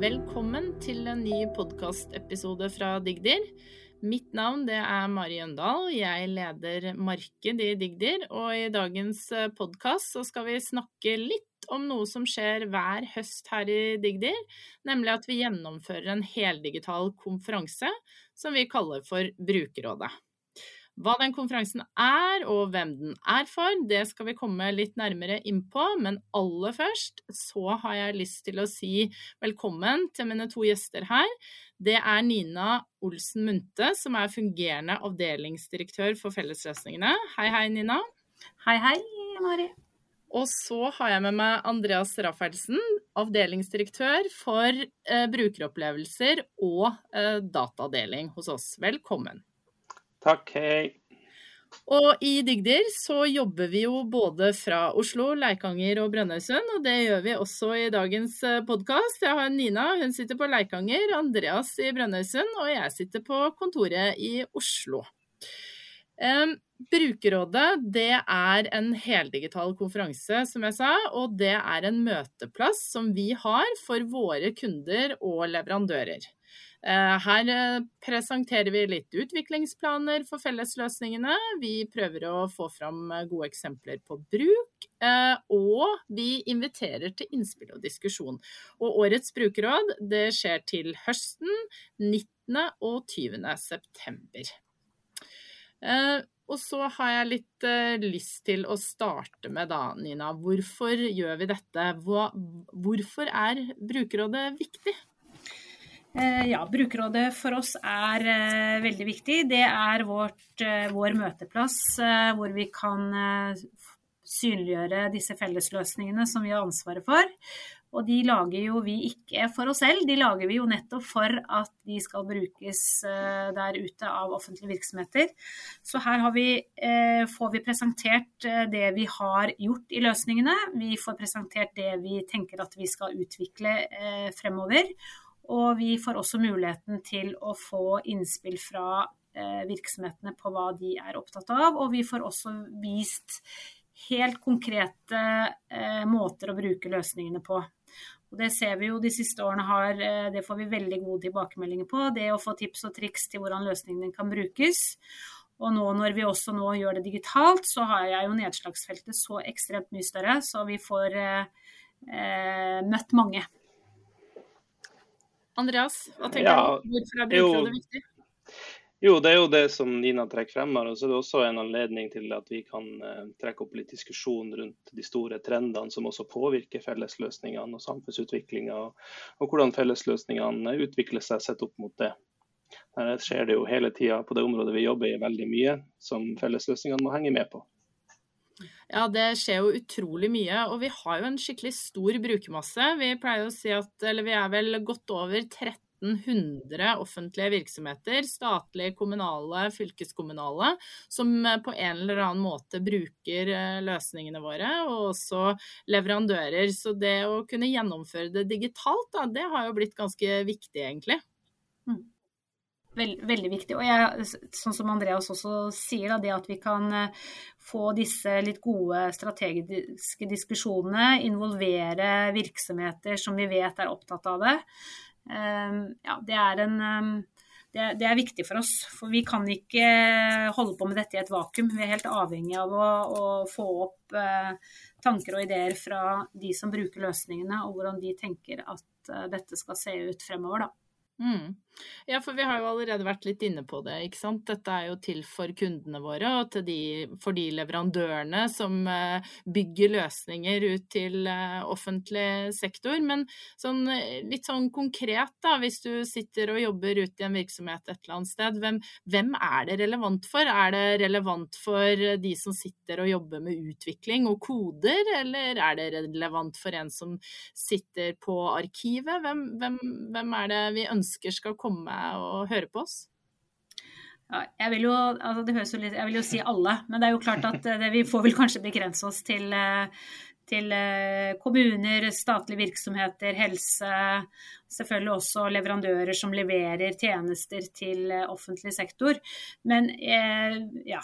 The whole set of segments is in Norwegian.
Velkommen til en ny podkastepisode fra Digdir. Mitt navn er Mari Jøndal. Jeg leder marked i Digdir. Og i dagens eh, podkast skal vi snakke litt om noe som skjer hver høst her i Digdir. Nemlig at vi gjennomfører en heldigital konferanse som vi kaller for Brukerrådet. Hva den konferansen er, og hvem den er for, det skal vi komme litt nærmere inn på. Men aller først så har jeg lyst til å si velkommen til mine to gjester her. Det er Nina Olsen Munthe, som er fungerende avdelingsdirektør for Fellesløsningene. Hei, hei, Nina. Hei, hei, Mari. Og så har jeg med meg Andreas Raffelsen, avdelingsdirektør for eh, brukeropplevelser og eh, datadeling hos oss. Velkommen. Takk, hei. Og i Digdir så jobber vi jo både fra Oslo, Leikanger og Brønnøysund, og det gjør vi også i dagens eh, podkast. Jeg har Nina, hun sitter på Leikanger, Andreas i Brønnøysund, og jeg sitter på kontoret i Oslo. Brukerrådet det er en heldigital konferanse, som jeg sa, og det er en møteplass som vi har for våre kunder og leverandører. Eh, her eh, presenterer vi litt utviklingsplaner for fellesløsningene. Vi prøver å få fram eh, gode eksempler på bruk. Og vi inviterer til innspill og diskusjon. Og årets brukerråd det skjer til høsten 19. og 20. september. Og så har jeg litt lyst til å starte med da, Nina. Hvorfor gjør vi dette? hvorfor er brukerrådet viktig? Eh, ja, Brukerrådet for oss er eh, veldig viktig. Det er vårt, eh, vår møteplass hvor vi kan synliggjøre disse fellesløsningene som vi har ansvaret for. Og de lager jo vi ikke for oss selv, de lager vi jo nettopp for at de skal brukes der ute av offentlige virksomheter. Så her vi, får vi presentert det vi har gjort i løsningene. Vi får presentert det vi tenker at vi skal utvikle fremover. Og vi får også muligheten til å få innspill fra eh, virksomhetene på hva de er opptatt av. Og vi får også vist helt konkrete eh, måter å bruke løsningene på. Og Det ser vi jo de siste årene har, eh, det får vi veldig gode tilbakemeldinger på. Det å få tips og triks til hvordan løsningene kan brukes. Og nå når vi også nå gjør det digitalt, så har jeg jo nedslagsfeltet så ekstremt mye større, så vi får eh, møtt mange. Andreas, hva tenker ja, du? Hvorfor er brukerrådet viktig? Jo, det er jo det som Nina trekker frem her. Og så er det også en anledning til at vi kan uh, trekke opp litt diskusjon rundt de store trendene som også påvirker fellesløsningene og samfunnsutviklinga, og, hvordan fellesløsningene utvikler seg sett opp mot det. Der skjer det jo hele tida på det området vi jobber i veldig mye, som fellesløsningene må henge med på. Ja, det skjer jo utrolig mye. Og vi har jo en skikkelig stor brukermasse. Vi pleier å si at eller vi er vel godt over 1300 offentlige virksomheter, statlige, kommunale, fylkeskommunale, som på en eller annen måte bruker eh, løsningene våre, og også leverandører. Så det å kunne gjennomføre det digitalt, da, det har jo blitt ganske viktig, egentlig. Mm. Veld, veldig viktig. Og jeg, sånn som Andreas også sier, da, det at vi kan eh, få disse litt gode strategiske diskusjonene, involvere virksomheter som vi vet er opptatt av det, ja, det er en um, det, det, er viktig for oss. For vi kan ikke holde på med dette i et vakuum. Vi er helt avhengig av å, å få opp uh, tanker og ideer fra de som bruker løsningene, og hvordan de tenker at uh, dette skal se ut fremover. Da. Mm. Ja, for vi har jo allerede vært litt inne på det. ikke sant? Dette er jo til for kundene våre og de, for de leverandørene som uh, bygger løsninger ut til uh, offentlig sektor. Men sånn, eh, litt sånn konkret, da, hvis du sitter og jobber ute i en virksomhet et eller annet sted, hvem, hvem, er det relevant for? Er det relevant for de som sitter og jobber med utvikling og koder, eller er det relevant for en som sitter på arkivet? Hvem, hvem, hvem er det vi ønsker? Ønsker skal komme og høre på oss? Ja, jeg vil jo altså litt, jeg vil jo si alle, men det er jo klart at det, vi får vel kanskje begrense oss til, til kommuner, statlige virksomheter, helse. Selvfølgelig også leverandører som leverer tjenester til offentlig sektor. Men ja,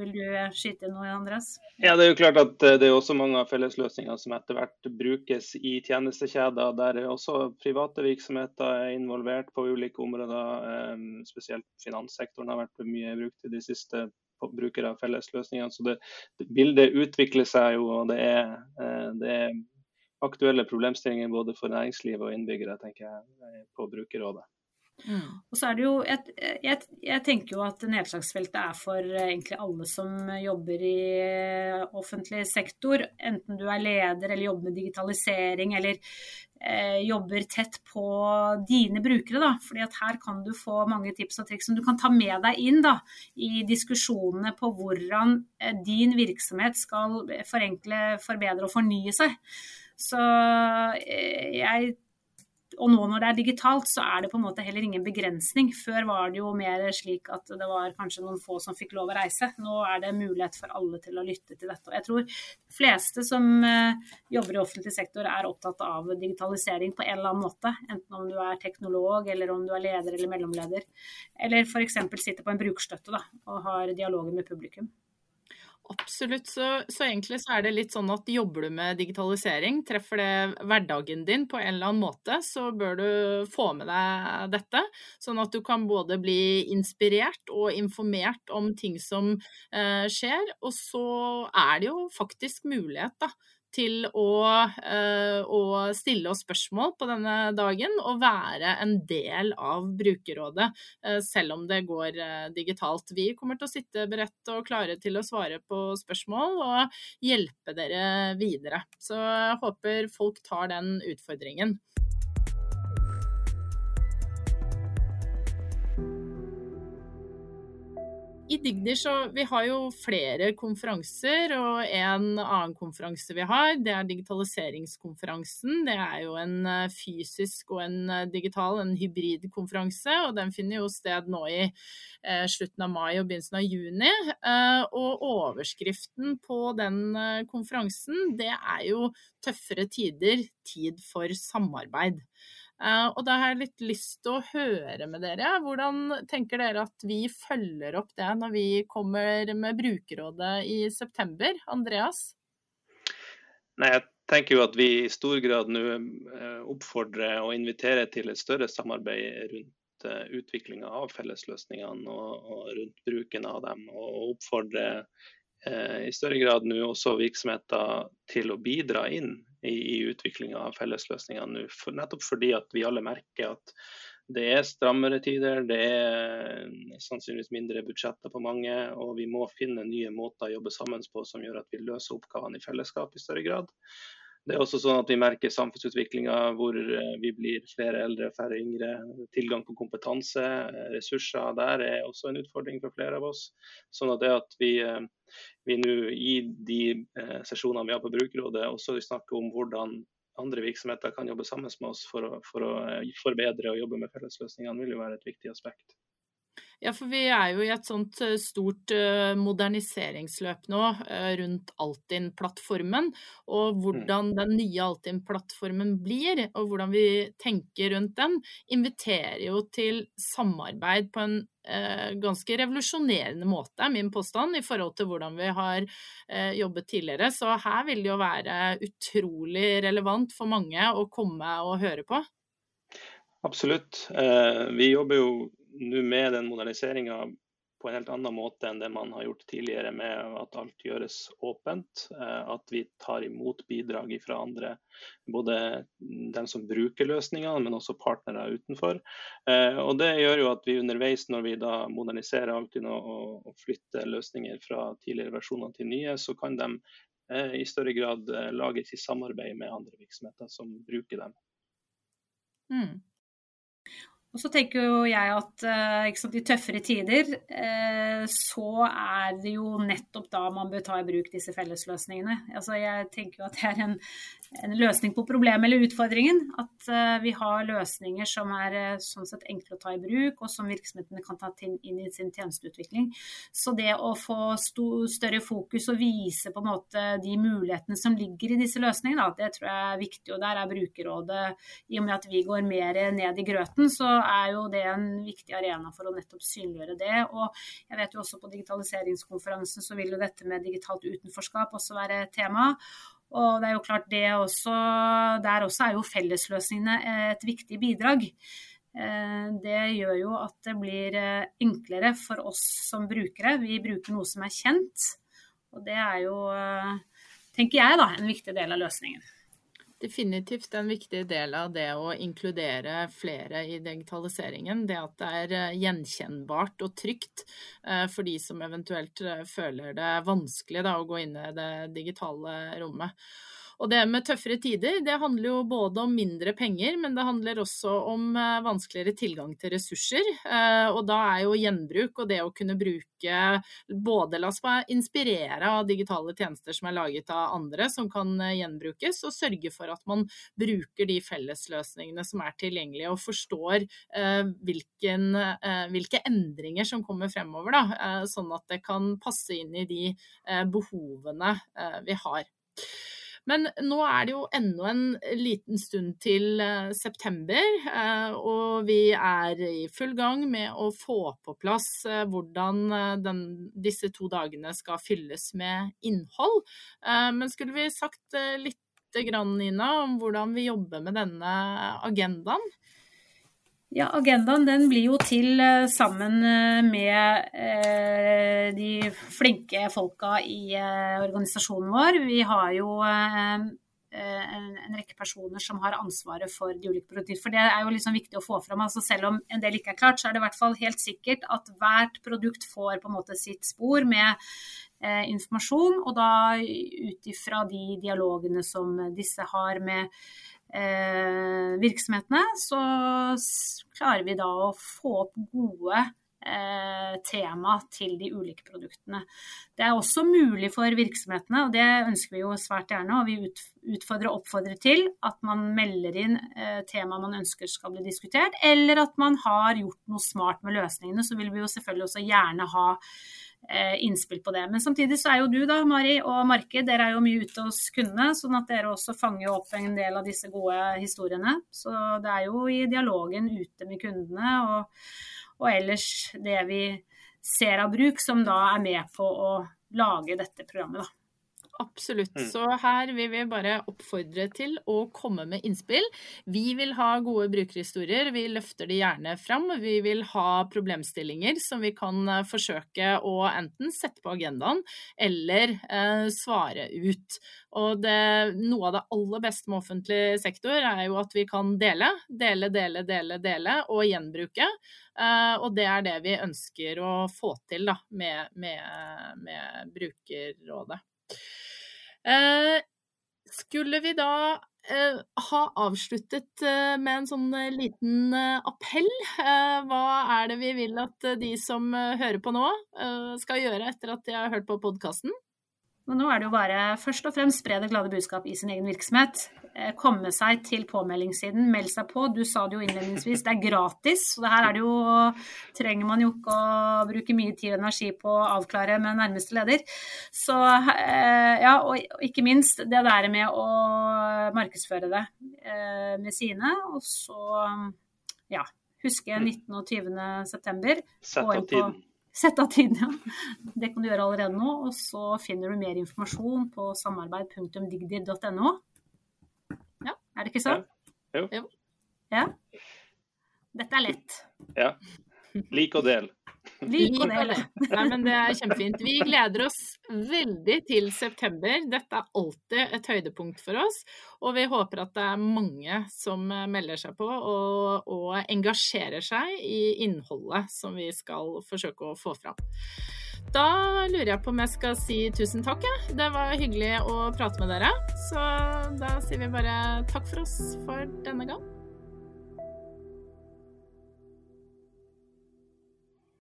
vil du skyte inn noe, Andreas? Ja, Det er jo klart at det er også mange av fellesløsningene som etter hvert brukes i tjenestekjeder, der også private virksomheter er involvert på ulike områder. Spesielt finanssektoren har vært mye brukt i de siste brukere av fellesløsningene. Så det, det, bildet utvikler seg jo, og det er, eh, det er aktuelle problemstillinger både for næringsliv og innbyggere, tenker jeg, på brukerrådet. Og så er det jo, jeg, jeg, jeg, tenker jo at nedslagsfeltet er for egentlig alle som jobber i offentlig sektor. Enten du er leder eller jobber med digitalisering eller eh, jobber tett på dine brukere. Da. Fordi at her kan du få mange tips og triks som du kan ta med deg inn da, i diskusjonene på hvordan eh, din virksomhet skal forenkle, forbedre og fornye seg. Så eh, jeg og nå når det er digitalt, så er det på en måte heller ingen begrensning. Før var det jo mer slik at det var kanskje noen få som fikk lov å reise. Nå er det mulighet for alle til å lytte til dette. Og jeg tror de fleste som eh, jobber i offentlig sektor er opptatt av digitalisering på en eller annen måte. Enten om du er teknolog, eller om du er leder eller mellomleder. Eller f.eks. sitter på en brukerstøtte og har dialoger med publikum. Absolutt. Så, så, egentlig så er det litt sånn at jobber du med digitalisering, treffer det hverdagen din på en eller annen måte, så bør du få med deg dette. Sånn at du kan både bli inspirert og informert om ting som eh, skjer. Og så er det jo faktisk mulighet, da til å, uh, å, stille oss spørsmål på denne dagen og være en del av brukerrådet, uh, selv om det går uh, digitalt. Vi kommer til å sitte beredt og klare til å svare på spørsmål og hjelpe dere videre. Så jeg håper folk tar den utfordringen. I Digdir så vi har jo flere konferanser, og en annen konferanse vi har, det er digitaliseringskonferansen. Det er jo en eh, fysisk og en eh, digital, en hybridkonferanse, og den finner jo sted nå i eh, slutten av mai og begynnelsen av juni. Og overskriften på den konferansen, det er jo tøffere tider, tid for samarbeid. Uh, og da har jeg litt lyst til å høre med dere. Hvordan tenker dere at vi følger opp det når vi kommer med brukerrådet i september? Andreas? Nei, jeg tenker jo at vi i stor grad nå uh, oppfordrer og inviterer til et større samarbeid rundt eh, utviklinga av fellesløsningene og, rundt bruken av dem. Og oppfordrer i større grad nå også virksomheter til å bidra inn i, i utviklinga av fellesløsninger nå. For, nettopp fordi at vi alle merker at det er strammere tider, det er sannsynligvis mindre budsjetter på mange, og vi må finne nye måter å jobbe sammen på som gjør at vi løser oppgavene i fellesskap i større grad. Det er også sånn at Vi merker samfunnsutviklinga hvor eh, vi blir flere eldre, færre yngre. Tilgang på kompetanse, eh, ressurser der er også en utfordring for flere av oss. Sånn at det at vi, eh, vi nå i de sesjonene vi har på Brukerrådet, også snakker om hvordan andre virksomheter kan jobbe sammen med oss for å, for å forbedre og jobbe med fellesløsningene, vil jo være et viktig aspekt. Ja, for vi er jo i et sånt eh, stort eh, moderniseringsløp nå eh, rundt Altinn-plattformen. Og mm. hvordan den nye Altinn-plattformen blir, og hvordan vi tenker rundt den, inviterer jo til samarbeid på en eh, ganske revolusjonerende måte, er min påstand, i forhold til hvordan vi har eh, jobbet tidligere. Så her vil det jo være utrolig relevant for mange å komme og høre på. Absolutt. Vi jobber jo nå med den moderniseringa på en helt annen måte enn det man har gjort tidligere, med at alt gjøres åpent. Eh, at vi tar imot bidrag fra andre, både dem som bruker løsningene, men også partnere utenfor. Eh, og Det gjør jo at vi underveis, når vi da moderniserer Altinn og, flytter løsninger fra tidligere versjoner til nye, så kan de eh, i større grad lages i samarbeid med andre virksomheter som bruker dem. Mm. Og så tenker jo jeg at eh, sant, i tøffere tider eh, så er det jo nettopp da man bør ta i bruk disse fellesløsningene. Altså jeg tenker jo at det er en, en løsning på problemet eller utfordringen. At uh, vi har løsninger som er uh, sånn sett enkle å ta i bruk, og som virksomhetene kan ta inn i sin tjenesteutvikling. Så det å få større fokus og vise på en måte de mulighetene som ligger i disse løsningene, det tror jeg er viktig. Og der er Brukerrådet, i og med at vi går mer ned i grøten, så er jo det en viktig arena for å nettopp synliggjøre det. Og jeg vet jo også på digitaliseringskonferansen så vil jo dette med digitalt utenforskap også være tema. Og det er jo klart det også, Der også er jo fellesløsningene et viktig bidrag. Eh, det gjør jo at det blir eh, enklere for oss som brukere. Vi bruker noe som er kjent. Og det er jo, eh, tenker jeg, da, en viktig del av løsningen definitivt en viktig del av det å inkludere flere i digitaliseringen. Det at det er eh, gjenkjennbart og trygt eh, for de som eventuelt eh, føler det vanskelig da, å gå inn i det digitale rommet. Og det med tøffere tider, det handler jo både om mindre penger, men det handler også om eh, vanskeligere tilgang til ressurser. Eh, og da er jo gjenbruk og det å kunne bruke både la oss bare inspirere av digitale tjenester som er laget av andre, som kan eh, gjenbrukes, og sørge for at man bruker de fellesløsningene som er tilgjengelige, og forstår hvilken, hvilke endringer som kommer fremover, da, sånn at det kan passe inn i de behovene vi har. Men nå er det jo enda en liten stund til eh, september, eh, og vi er i full gang med å få på plass eh, hvordan den, disse to dagene skal fylles med innhold. Men skulle vi sagt litt, Nina, om hvordan vi jobber med denne agendaen? Ja, Agendaen den blir jo til uh, sammen uh, med eh, de flinke folka i organisasjonen vår. Vi har jo en, en, rekke personer som har ansvaret for de ulike produktene. For det er jo liksom viktig å få fram. Altså selv om en del ikke er klart, så er det i hvert fall helt sikkert at hvert produkt får på en måte sitt spor med informasjon. Og da ut ifra de dialogene som disse har med eh, virksomhetene, så klarer vi da å få opp gode eh, tema til de ulike produktene. Det er også mulig for virksomhetene, og det ønsker vi jo svært gjerne, og vi utfordrer og oppfordrer til at man melder inn eh, tema man ønsker skal bli diskutert, eller at man har gjort noe smart med løsningene. Så vil vi jo selvfølgelig også gjerne ha Eh, innspill på det. Men samtidig så er jo du da, Mari, og Marke, dere er jo mye ute hos kundene, sånn at dere også fanger opp en del av disse gode historiene. Så det er jo i dialogen ute med kundene og, og ellers det vi ser av bruk, som da er med på å lage dette programmet, da. Absolutt. Mm. Så her vil vi bare oppfordre til å komme med innspill. Vi vil ha gode brukerhistorier, vi løfter de gjerne fram. Vi vil ha problemstillinger som vi kan eh, forsøke å enten sette på agendaen eller eh, svare ut. Og det, noe av det aller beste med offentlig sektor er jo at vi kan dele. Dele, dele, dele, dele og gjenbruke. Uh, og det er det vi ønsker å få til da, med, med, med Brukerrådet. Eh, skulle vi da eh, ha avsluttet eh, med en sånn liten appell? Hva er det vi vil at de som hører på nå, skal gjøre etter at de har hørt på podkasten? nå er det jo bare først og fremst spre det glade budskap i sin egen virksomhet. Eh, komme seg til påmeldingssiden, meld seg på. Du sa det jo innledningsvis, det er gratis. Så det her er det jo, trenger man jo ikke å bruke mye tid og energi på å avklare med nærmeste leder. Så eh, ja, og ikke minst det der med å markedsføre det eh, med sine. Og så ja, huske 19. og 20. september. Sett av tiden. Sett av tiden, ja. Det kan du gjøre allerede nå. Og så finner du mer informasjon på samarbeid.digdir.no. Er det ikke sånn? Ja. Jo. Ja. Dette er lett. Ja. Lik og del. Lik og del. Nei, men det er kjempefint. Vi gleder oss veldig til september. Dette er alltid et høydepunkt for oss. Og vi håper at det er mange som melder seg på og, og engasjerer seg i innholdet som vi skal forsøke å få fram. Da lurer jeg på om jeg skal si tusen takk. Ja. Det var hyggelig å prate med dere. Så da sier vi bare takk for oss for denne gang.